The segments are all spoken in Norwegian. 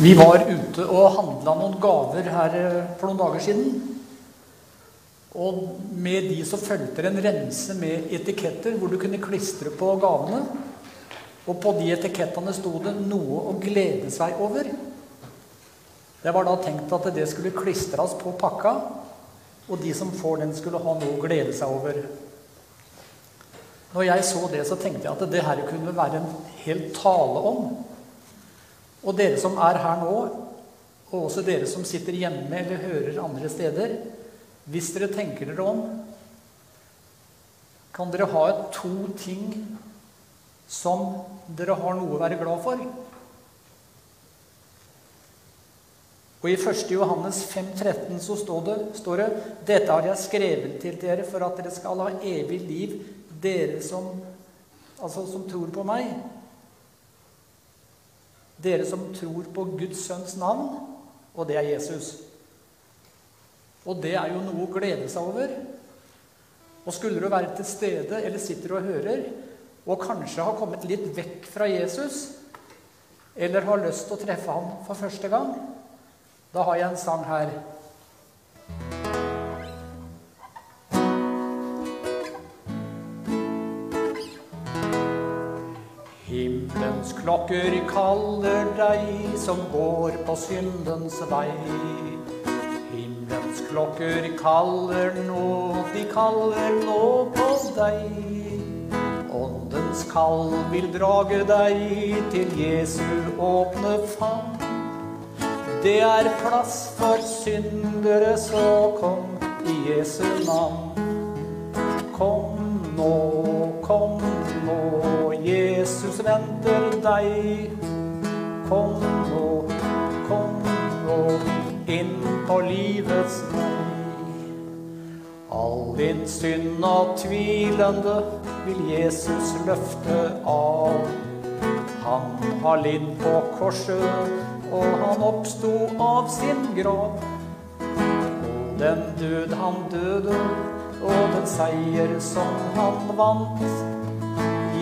Vi var ute og handla noen gaver her eh, for noen dager siden. Og med de så fulgte det en rense med etiketter hvor du kunne klistre på gavene. Og på de etikettene sto det 'noe å glede seg over'. Det var da tenkt at det skulle klistres på pakka, og de som får den, skulle ha noe å glede seg over. Når jeg så det, så tenkte jeg at det her kunne være en hel tale om. Og dere som er her nå, og også dere som sitter hjemme eller hører andre steder, hvis dere tenker dere om, kan dere ha to ting som dere har noe å være glad for. Og I 1. Johannes 5,13 så står det, står det Dette har jeg skrevet til dere for at dere skal ha evig liv, dere som, altså som tror på meg. Dere som tror på Guds sønns navn, og det er Jesus. Og det er jo noe å glede seg over. Og skulle du være til stede eller sitter og hører, og kanskje har kommet litt vekk fra Jesus, eller har lyst til å treffe ham for første gang, da har jeg en sang her. Klokker kaller deg som går på syndens vei. Himmelens klokker kaller nå, de kaller nå på deg. Åndens kall vil drage deg til Jesu åpne favn. Det er plass for syndere, så kom i Jesu navn. Kom nå, kom nå, Venter deg. Kom nå, kom nå, inn på livets vei. All din synd og tvilende vil Jesus løfte av. Han har lidd på korset, og han oppsto av sin grav. Den død han døde, og den seier som han vant,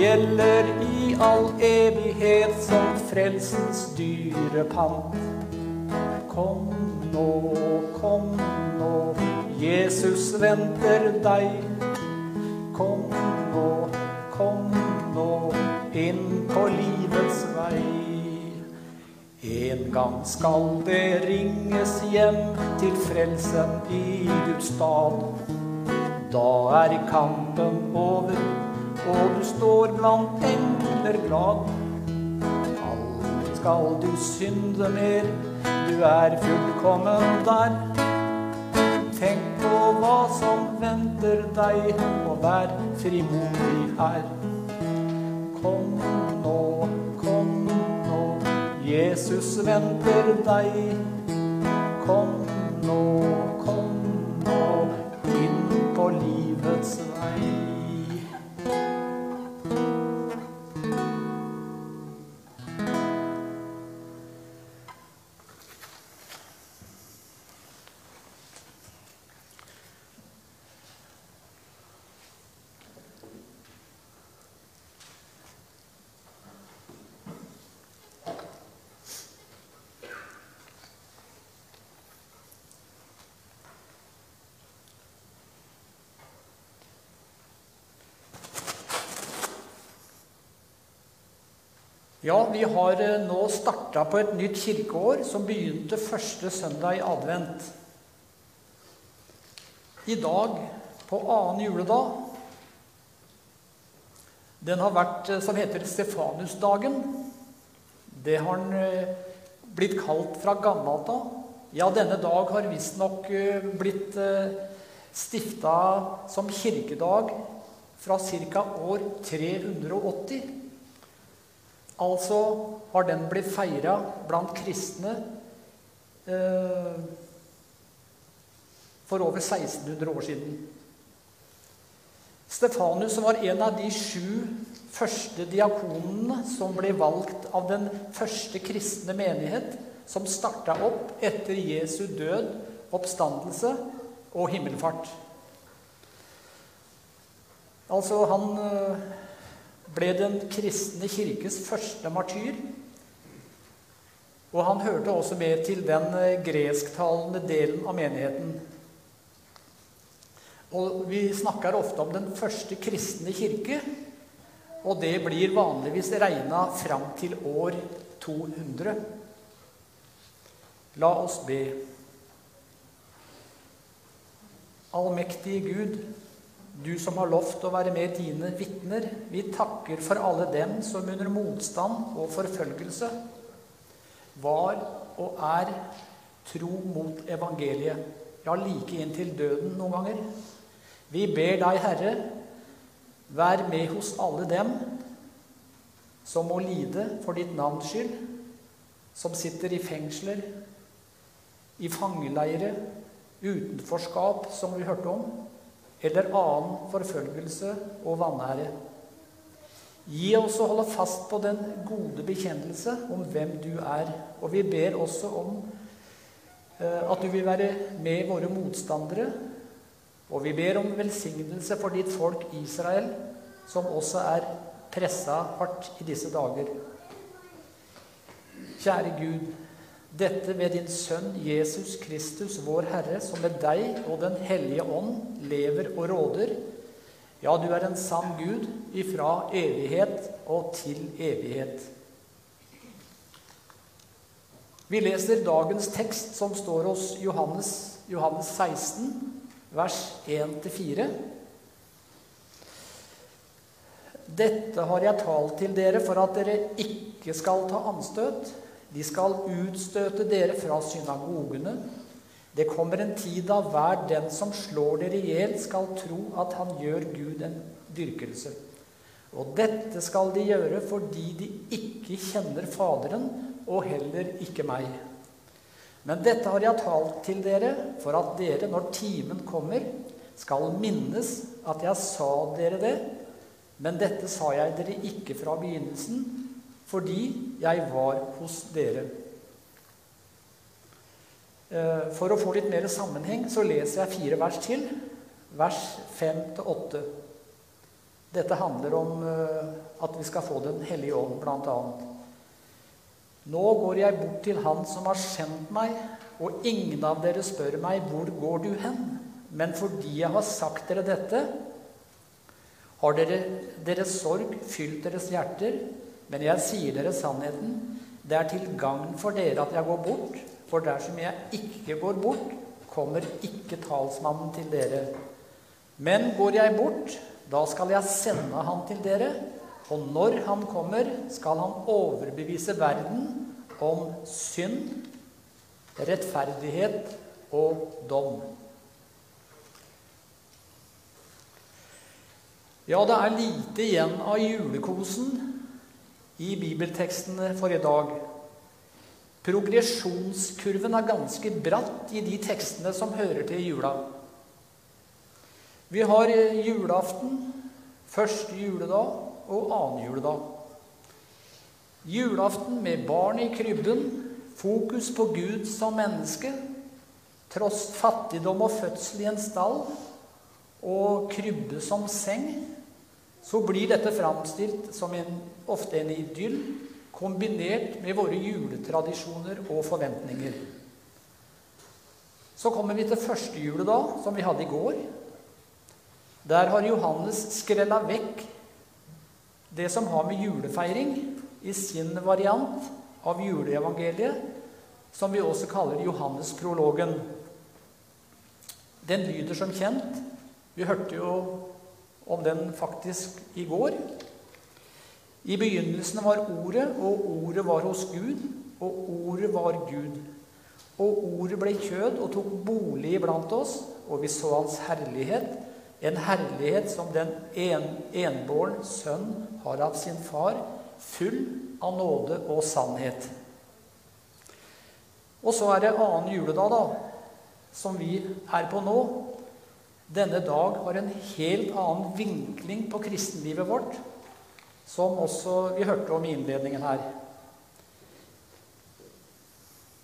gjelder i all evighet som frelsens dyre pant. Kom nå, kom nå, Jesus venter deg. Kom nå, kom nå, inn på livets vei. En gang skal det ringes hjem til frelsen i Guds stad. Da er kampen over, og du står blant engler glad. Aldri skal du synde mer, du er fullkommen der. Tenk på hva som venter deg, og vær frimodig her. Kom nå, kom nå, Jesus venter deg. Kom nå, kom nå, inn på livets vei. Ja, vi har eh, nå starta på et nytt kirkeår som begynte første søndag i advent. I dag, på annen juledag Den har vært, eh, som heter Stefanusdagen. Det har den eh, blitt kalt fra gammelt av. Ja, denne dag har visstnok blitt stifta som kirkedag fra ca. år 380. Altså har den blitt feira blant kristne eh, for over 1600 år siden. Stefanus var en av de sju første diakonene som ble valgt av den første kristne menighet som starta opp etter Jesu død, oppstandelse og himmelfart. Altså, han eh, ble den kristne kirkes første martyr. Og han hørte også med til den eh, gresktalende delen av menigheten. Og vi snakker ofte om den første kristne kirke, og det blir vanligvis regna fram til år 200. La oss be. Allmektige Gud, du som har lovt å være med dine vitner, vi takker for alle dem som under motstand og forfølgelse var og er tro mot evangeliet, ja, like inntil døden noen ganger. Vi ber deg, Herre, vær med hos alle dem som må lide for ditt navns skyld, som sitter i fengsler, i fangeleire, utenforskap, som vi hørte om, eller annen forfølgelse og vanære. Gi oss å holde fast på den gode bekjennelse om hvem du er. Og vi ber også om eh, at du vil være med våre motstandere og vi ber om velsignelse for ditt folk Israel, som også er pressa hardt i disse dager. Kjære Gud, dette ved din Sønn Jesus Kristus, vår Herre, som med deg og Den hellige ånd lever og råder. Ja, du er en sann Gud ifra evighet og til evighet. Vi leser dagens tekst, som står hos Johannes, Johannes 16, vers 1-4. Dette har jeg talt til dere for at dere ikke skal ta anstøt. De skal utstøte dere fra synagogene. Det kommer en tid da hver den som slår dere i hjel, skal tro at han gjør Gud en dyrkelse. Og dette skal de gjøre fordi de ikke kjenner Faderen, og heller ikke meg. Men dette har jeg talt til dere for at dere, når timen kommer, skal minnes at jeg sa dere det. Men dette sa jeg dere ikke fra begynnelsen, fordi jeg var hos dere. Eh, for å få litt mer sammenheng så leser jeg fire vers til. Vers 5-8. Dette handler om eh, at vi skal få Den hellige ånd, annet. Nå går jeg bort til Han som har sendt meg, og ingen av dere spør meg, hvor går du hen? Men fordi jeg har sagt dere dette, har dere, deres sorg fylt deres hjerter. Men jeg sier dere sannheten. Det er til gagn for dere at jeg går bort. For dersom jeg ikke går bort, kommer ikke talsmannen til dere. Men går jeg bort, da skal jeg sende han til dere. Og når han kommer, skal han overbevise verden om synd, rettferdighet og dom. Ja, det er lite igjen av julekosen i bibeltekstene for i dag. Progresjonskurven er ganske bratt i de tekstene som hører til jula. Vi har julaften, første juledag, og annen juledag. Julaften med barn i krybben, fokus på Gud som menneske, tross fattigdom og fødsel i en stall og krybbe som seng, så blir dette framstilt som en, ofte en idyll kombinert med våre juletradisjoner og forventninger. Så kommer vi til første juledag, som vi hadde i går. Der har Johannes skrella vekk det som har med julefeiring i sin variant av juleevangeliet, som vi også kaller Johannesprologen. Den lyder som kjent Vi hørte jo om den faktisk i går. I begynnelsen var Ordet, og Ordet var hos Gud, og Ordet var Gud. Og Ordet ble kjød og tok bolig iblant oss, og vi så Hans herlighet, en herlighet som den en, enbåren sønn har av sin far, full av nåde og sannhet. Og så er det annen juledag, da, som vi er på nå. Denne dag har en helt annen vinkling på kristenlivet vårt, som også vi hørte om i innledningen her.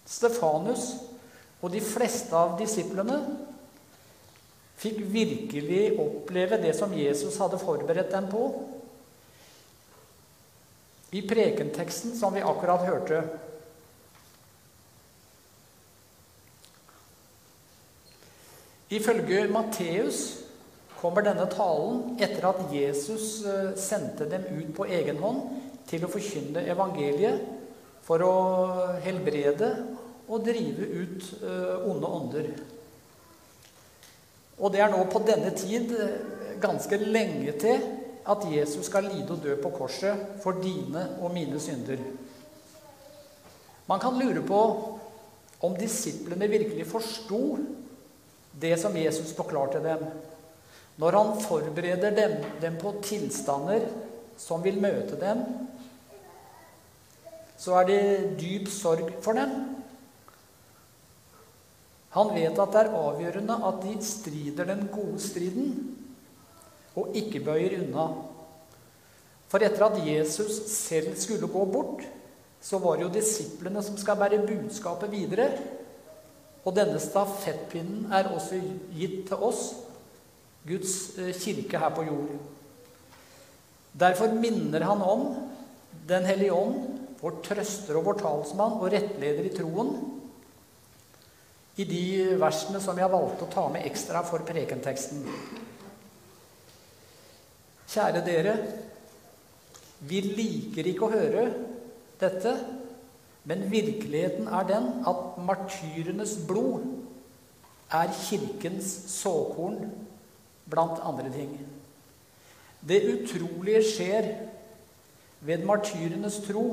Stefanus og de fleste av disiplene fikk virkelig oppleve det som Jesus hadde forberedt dem på. I prekenteksten som vi akkurat hørte, Ifølge Matteus kommer denne talen etter at Jesus eh, sendte dem ut på egen hånd til å forkynne evangeliet for å helbrede og drive ut eh, onde ånder. Og det er nå på denne tid eh, ganske lenge til at Jesus skal lide og dø på korset for dine og mine synder. Man kan lure på om disiplene virkelig forsto det som Jesus forklarte dem, når han forbereder dem, dem på tilstander som vil møte dem, så er det dyp sorg for dem. Han vet at det er avgjørende at de strider den gode striden og ikke bøyer unna. For etter at Jesus selv skulle gå bort, så var det jo disiplene som skal bære budskapet videre. Og denne stafettpinnen er også gitt til oss, Guds eh, kirke her på jord. Derfor minner han om Den hellige ånd, vår trøster og vår talsmann og rettleder i troen, i de versene som jeg valgte å ta med ekstra for prekenteksten. Kjære dere, vi liker ikke å høre dette, men virkeligheten er den at martyrenes blod er kirkens såkorn, blant andre ting. Det utrolige skjer ved martyrenes tro.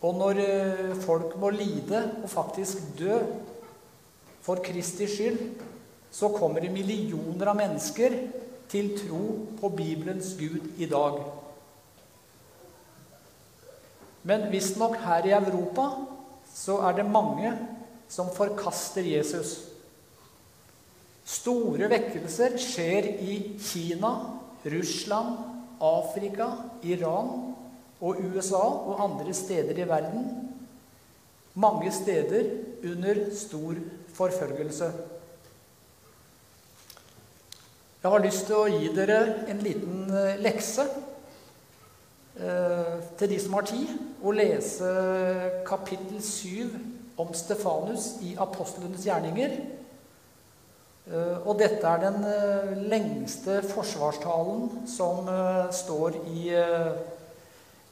Og når eh, folk må lide og faktisk dø for Kristi skyld, så kommer det millioner av mennesker til tro på Bibelens Gud i dag. Men visstnok her i Europa så er det mange som forkaster Jesus. Store vekkelser skjer i Kina, Russland, Afrika, Iran og USA og andre steder i verden. Mange steder under stor forfølgelse. Jeg har lyst til å gi dere en liten eh, lekse eh, til de som har tid, og lese kapittel 7 om Stefanus i apostlenes gjerninger. Eh, og dette er den lengste forsvarstalen som står i,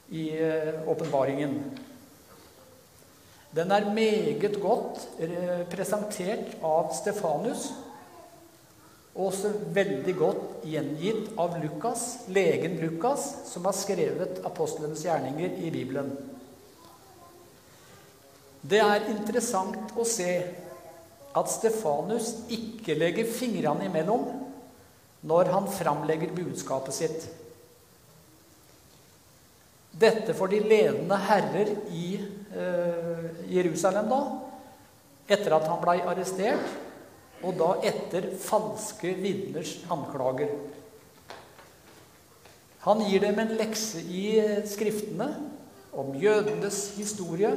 i åpenbaringen. Den er meget godt presentert av Stefanus også veldig godt gjengitt av Lukas, legen Lukas, som har skrevet apostlenes gjerninger i Bibelen. Det er interessant å se at Stefanus ikke legger fingrene imellom når han framlegger budskapet sitt. Dette for de ledende herrer i eh, Jerusalem, da, etter at han blei arrestert og da etter falske vitners anklager. Han gir dem en lekse i Skriftene om jødenes historie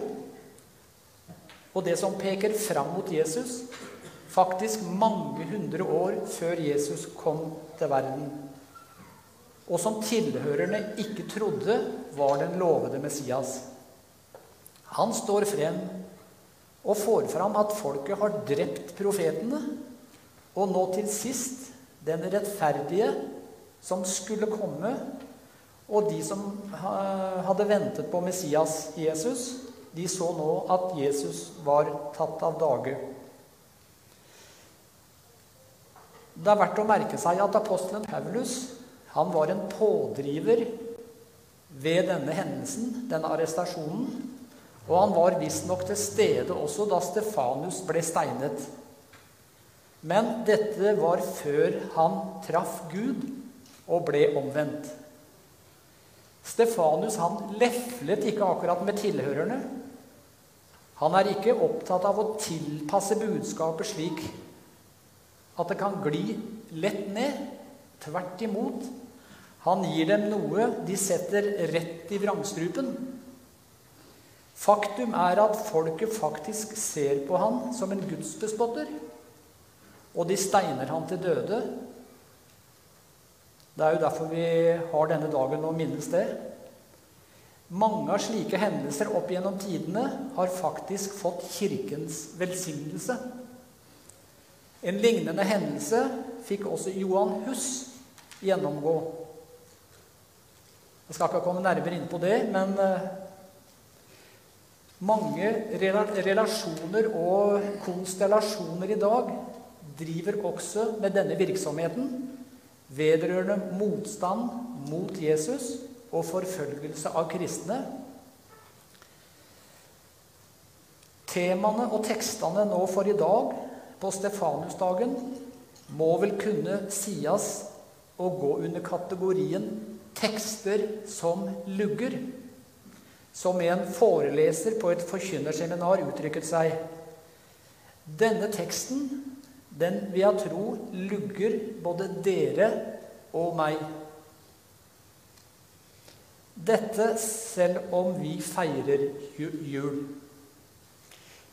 og det som peker fram mot Jesus, faktisk mange hundre år før Jesus kom til verden, og som tilhørerne ikke trodde var den lovede Messias. Han står frem og får fram at folket har drept profetene, og nå til sist den rettferdige som skulle komme, og de som hadde ventet på Messias Jesus, de så nå at Jesus var tatt av dage. Det er verdt å merke seg at apostelen Paulus han var en pådriver ved denne hendelsen, denne arrestasjonen. Og han var visstnok til stede også da Stefanus ble steinet. Men dette var før han traff Gud og ble omvendt. Stefanus han leflet ikke akkurat med tilhørerne. Han er ikke opptatt av å tilpasse budskapet slik at det kan gli lett ned. Tvert imot. Han gir dem noe de setter rett i vrangstrupen. Faktum er at folket faktisk ser på han som en gudsbespotter. Og de steiner han til døde. Det er jo derfor vi har denne dagen å minnes det. Mange av slike hendelser opp gjennom tidene har faktisk fått Kirkens velsignelse. En lignende hendelse fikk også Johan Huss gjennomgå. Jeg skal ikke komme nærmere inn på det, men eh, mange relasjoner og konstellasjoner i dag driver også med denne virksomheten vedrørende motstand mot Jesus og forfølgelse av kristne. Temaene og tekstene nå for i dag på Stefanusdagen må vel kunne sies å gå under kategorien tekster som lugger. Som en foreleser på et forkynnerseminar uttrykket seg. Denne teksten, den vil jeg tro lugger både dere og meg. Dette selv om vi feirer jul.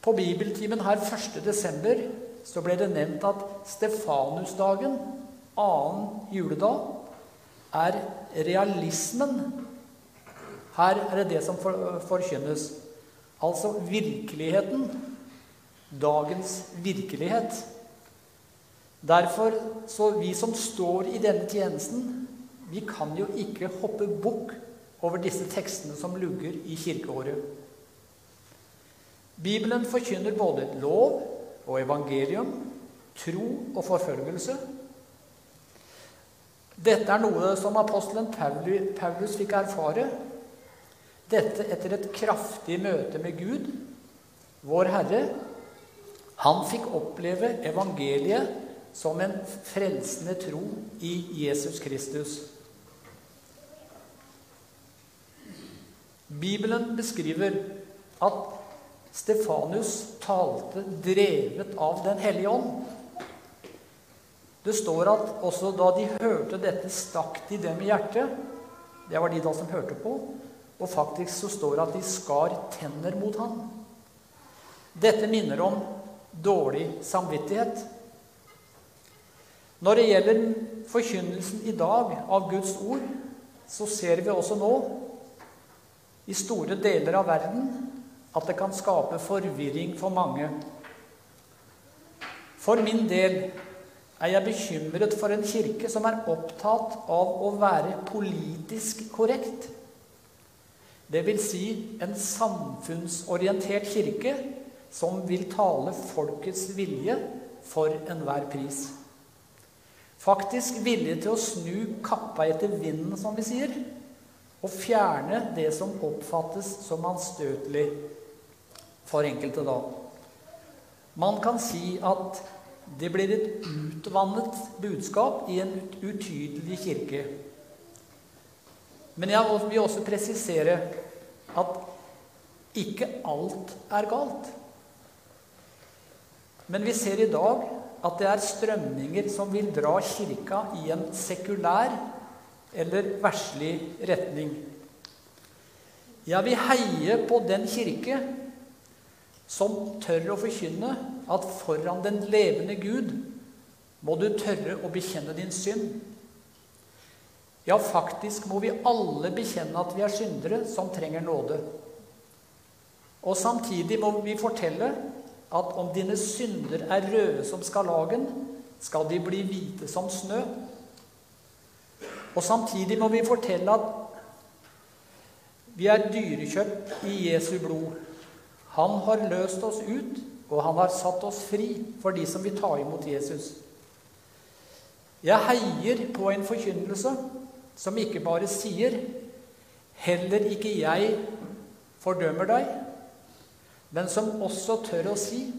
På bibeltimen her 1. desember så ble det nevnt at Stefanusdagen, annen juledag, er realismen. Her er det det som forkynnes. Altså virkeligheten. Dagens virkelighet. Derfor, så vi som står i denne tjenesten, vi kan jo ikke hoppe bukk over disse tekstene som lugger i kirkeåret. Bibelen forkynner både lov og evangelium, tro og forfølgelse. Dette er noe som apostelen Paulus fikk erfare. Dette etter et kraftig møte med Gud, vår Herre. Han fikk oppleve evangeliet som en frelsende tro i Jesus Kristus. Bibelen beskriver at Stefanus talte drevet av Den hellige ånd. Det står at også da de hørte dette, stakk de dem i hjertet. Det var de da som hørte på. Og faktisk så står det at de skar tenner mot ham. Dette minner om dårlig samvittighet. Når det gjelder forkynnelsen i dag av Guds ord, så ser vi også nå i store deler av verden at det kan skape forvirring for mange. For min del er jeg bekymret for en kirke som er opptatt av å være politisk korrekt. Vil si en samfunnsorientert kirke som vil tale folkets vilje for enhver pris. Faktisk vilje til å snu kappa etter vinden, som vi sier, og fjerne det som oppfattes som anstøtelig for enkelte da. Man kan si at det blir et utvannet budskap i en utydelig kirke. Men jeg vil også presisere at ikke alt er galt. Men vi ser i dag at det er strømninger som vil dra kirka i en sekulær eller verslig retning. Jeg vil heie på den kirke som tør å forkynne at foran den levende Gud må du tørre å bekjenne din synd. Ja, faktisk må vi alle bekjenne at vi er syndere som trenger nåde. Og samtidig må vi fortelle at om dine synder er røde som skarlagen, skal de bli hvite som snø. Og samtidig må vi fortelle at vi er dyrekjøpt i Jesu blod. Han har løst oss ut, og han har satt oss fri for de som vil ta imot Jesus. Jeg heier på en forkynnelse som ikke bare sier 'Heller ikke jeg fordømmer deg', men som også tør å si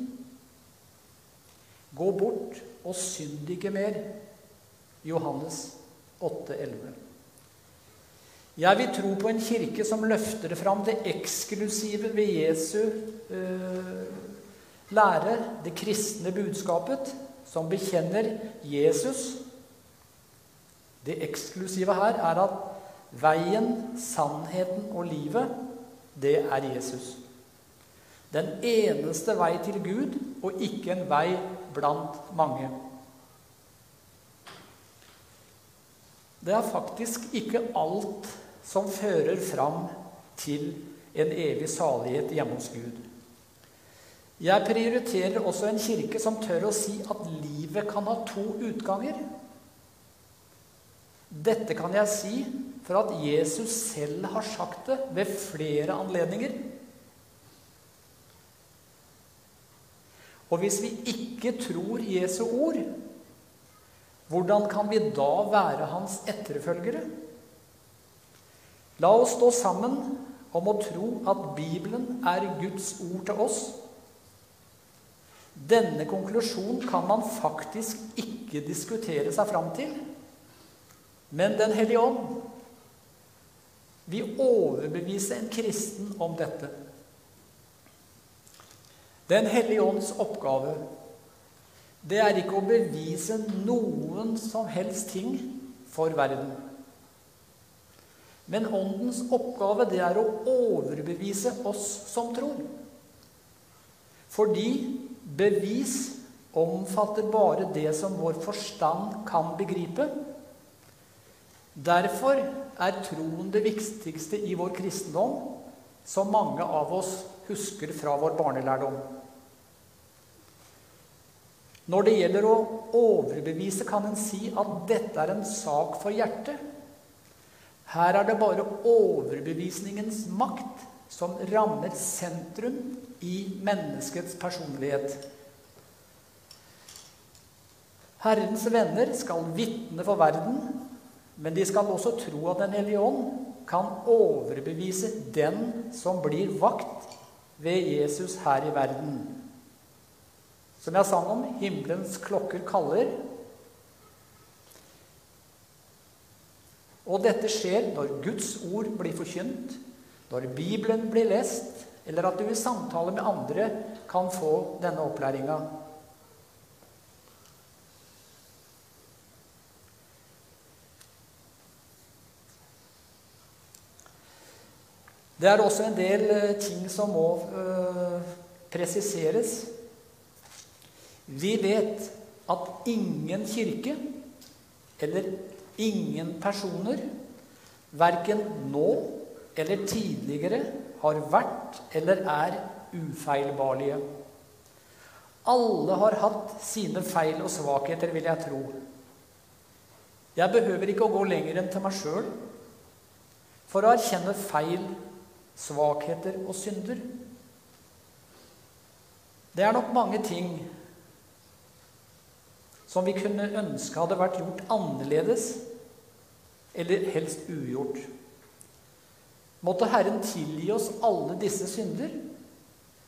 'Gå bort og synd ikke mer'. Johannes 8,11. Jeg vil tro på en kirke som løfter fram det eksklusive ved Jesu øh, lære, det kristne budskapet, som bekjenner Jesus. Det eksklusive her er at veien, sannheten og livet, det er Jesus. Den eneste vei til Gud, og ikke en vei blant mange. Det er faktisk ikke alt som fører fram til en evig salighet hjemme hos Gud. Jeg prioriterer også en kirke som tør å si at livet kan ha to utganger. Dette kan jeg si for at Jesus selv har sagt det ved flere anledninger. Og hvis vi ikke tror Jesu ord, hvordan kan vi da være hans etterfølgere? La oss stå sammen om å tro at Bibelen er Guds ord til oss. Denne konklusjonen kan man faktisk ikke diskutere seg fram til. Men Den hellige ånd vil overbevise en kristen om dette. Den hellige ånds oppgave det er ikke å bevise noen som helst ting for verden. Men Åndens oppgave det er å overbevise oss som tror. Fordi bevis omfatter bare det som vår forstand kan begripe. Derfor er troen det viktigste i vår kristendom, som mange av oss husker fra vår barnelærdom. Når det gjelder å overbevise, kan en si at dette er en sak for hjertet. Her er det bare overbevisningens makt som rammer sentrum i menneskets personlighet. Herrens venner skal vitne for verden, men de skal også tro at Den hellige ånd kan overbevise den som blir vakt ved Jesus her i verden. Som jeg sang om, himmelens klokker kaller. Og dette skjer når Guds ord blir forkynt, når Bibelen blir lest, eller at du i samtale med andre kan få denne opplæringa. Det er også en del eh, ting som må øh, presiseres. Vi vet at ingen kirke eller ingen personer, verken nå eller tidligere, har vært eller er ufeilbarlige. Alle har hatt sine feil og svakheter, vil jeg tro. Jeg behøver ikke å gå lenger enn til meg sjøl for å erkjenne feil, svakheter og synder. Det er nok mange ting som vi kunne ønske hadde vært gjort annerledes, eller helst ugjort. Måtte Herren tilgi oss alle disse synder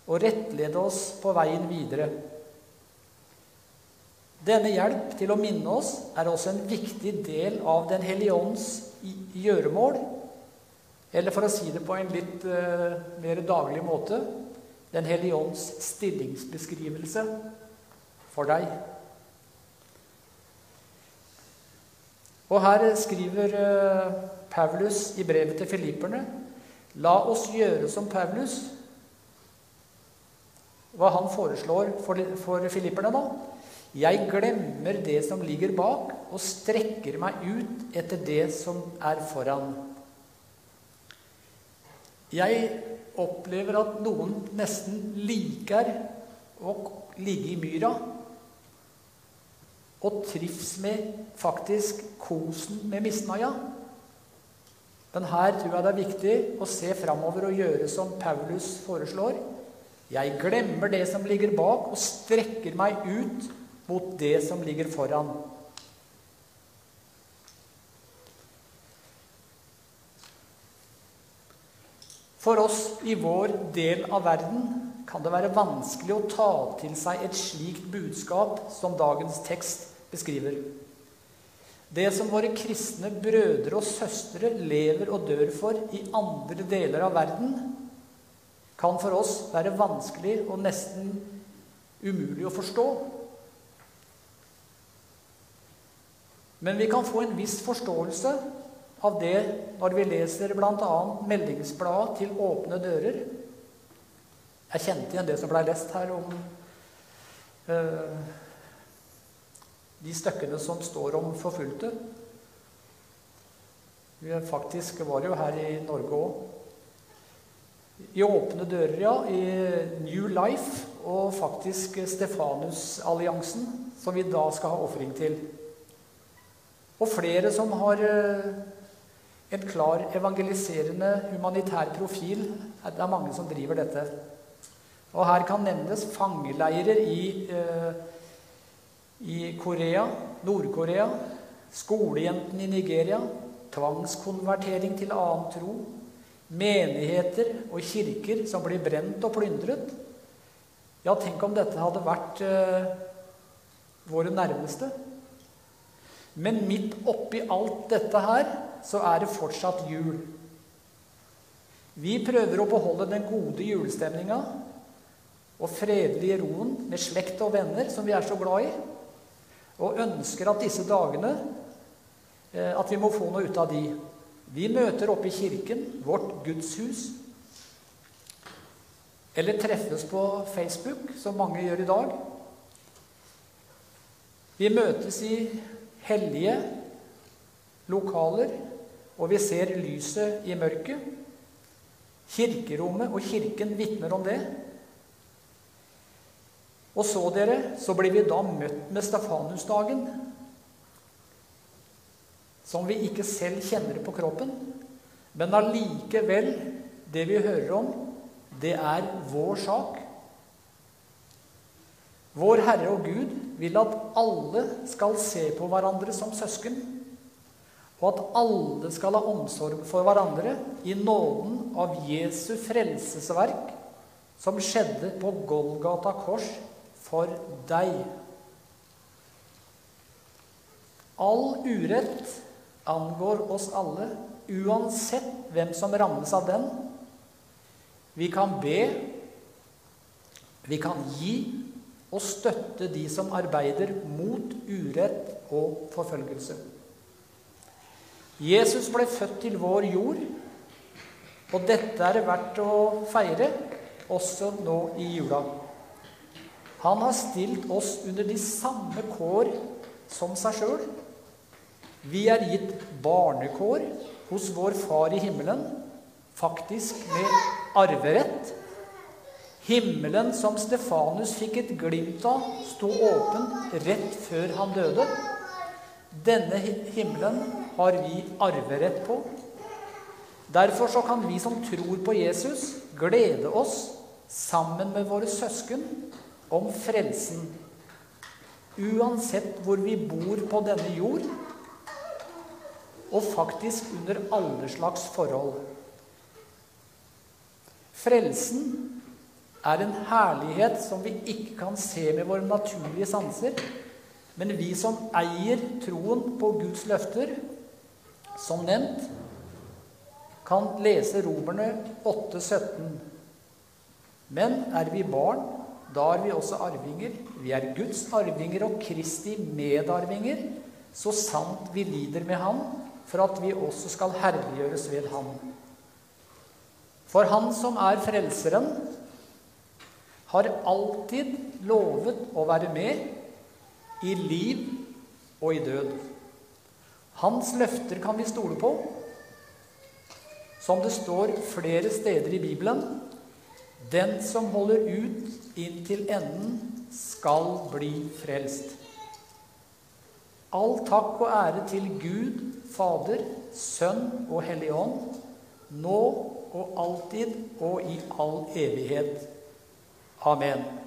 og rettlede oss på veien videre. Denne hjelp til å minne oss er også en viktig del av Den hellige ånds gjøremål. Eller for å si det på en litt uh, mer daglig måte Den hellige ånds stillingsbeskrivelse for deg. Og her skriver uh, Paulus i brevet til filipperne La oss gjøre som Paulus. Hva han foreslår for, for filipperne, da? Jeg glemmer det som ligger bak, og strekker meg ut etter det som er foran. Jeg opplever at noen nesten liker å ligge i myra og trives med faktisk kosen med misnøya. Men her tror jeg det er viktig å se framover og gjøre som Paulus foreslår. Jeg glemmer det som ligger bak, og strekker meg ut mot det som ligger foran. For oss i vår del av verden kan det være vanskelig å ta til seg et slikt budskap som dagens tekst beskriver. Det som våre kristne brødre og søstre lever og dør for i andre deler av verden, kan for oss være vanskelig og nesten umulig å forstå. Men vi kan få en viss forståelse av det når vi leser bl.a. meldingsbladet til Åpne dører. Jeg kjente igjen det som blei lest her om uh, de stykkene som står om forfulgte. Vi faktisk var jo her i Norge òg. I Åpne dører, ja. I New Life og faktisk Stefanusalliansen, som vi da skal ha ofring til. Og flere som har eh, en klar evangeliserende humanitær profil. Det er mange som driver dette. Og her kan nevnes fangeleirer i, eh, i Korea, Nord-Korea, skolejentene i Nigeria, tvangskonvertering til annen tro, menigheter og kirker som blir brent og plyndret. Ja, tenk om dette hadde vært eh, våre nærmeste. Men midt oppi alt dette her så er det fortsatt jul. Vi prøver å beholde den gode julestemninga og fredelige roen med slekt og venner, som vi er så glad i, og ønsker at disse dagene eh, at vi må få noe ut av de. Vi møter oppe i kirken, vårt gudshus, eller treffes på Facebook, som mange gjør i dag. Vi møtes i hellige lokaler, og vi ser lyset i mørket. Kirkerommet og kirken vitner om det. Og så, dere, så blir vi da møtt med Stefanusdagen, som vi ikke selv kjenner på kroppen, men allikevel, det vi hører om, det er vår sak. Vår Herre og Gud vil at alle skal se på hverandre som søsken, og at alle skal ha omsorg for hverandre i nåden av Jesu frelsesverk, som skjedde på Golgata kors for deg. All urett angår oss alle, uansett hvem som rammes av den. Vi kan be, vi kan gi, og støtte de som arbeider mot urett og forfølgelse. Jesus ble født til vår jord, og dette er det verdt å feire også nå i jula. Han har stilt oss under de samme kår som seg sjøl. Vi er gitt barnekår hos vår Far i himmelen, faktisk med arverett Himmelen som Stefanus fikk et glimt av, sto åpen rett før han døde. Denne himmelen har vi arverett på. Derfor så kan vi som tror på Jesus, glede oss sammen med våre søsken om frelsen. Uansett hvor vi bor på denne jord, og faktisk under alle slags forhold. Frelsen er en herlighet som vi ikke kan se med våre naturlige sanser. Men vi som eier troen på Guds løfter, som nevnt, kan lese Romerne 8,17. Men er vi barn, da er vi også arvinger. Vi er Guds arvinger og Kristi medarvinger, så sant vi lider med Han, for at vi også skal herliggjøres ved Han. For Han som er Frelseren, har alltid lovet å være med i liv og i død. Hans løfter kan vi stole på. Som det står flere steder i Bibelen Den som holder ut inntil enden, skal bli frelst. All takk og ære til Gud, Fader, Sønn og Hellig Ånd, nå og alltid og i all evighet. Amen.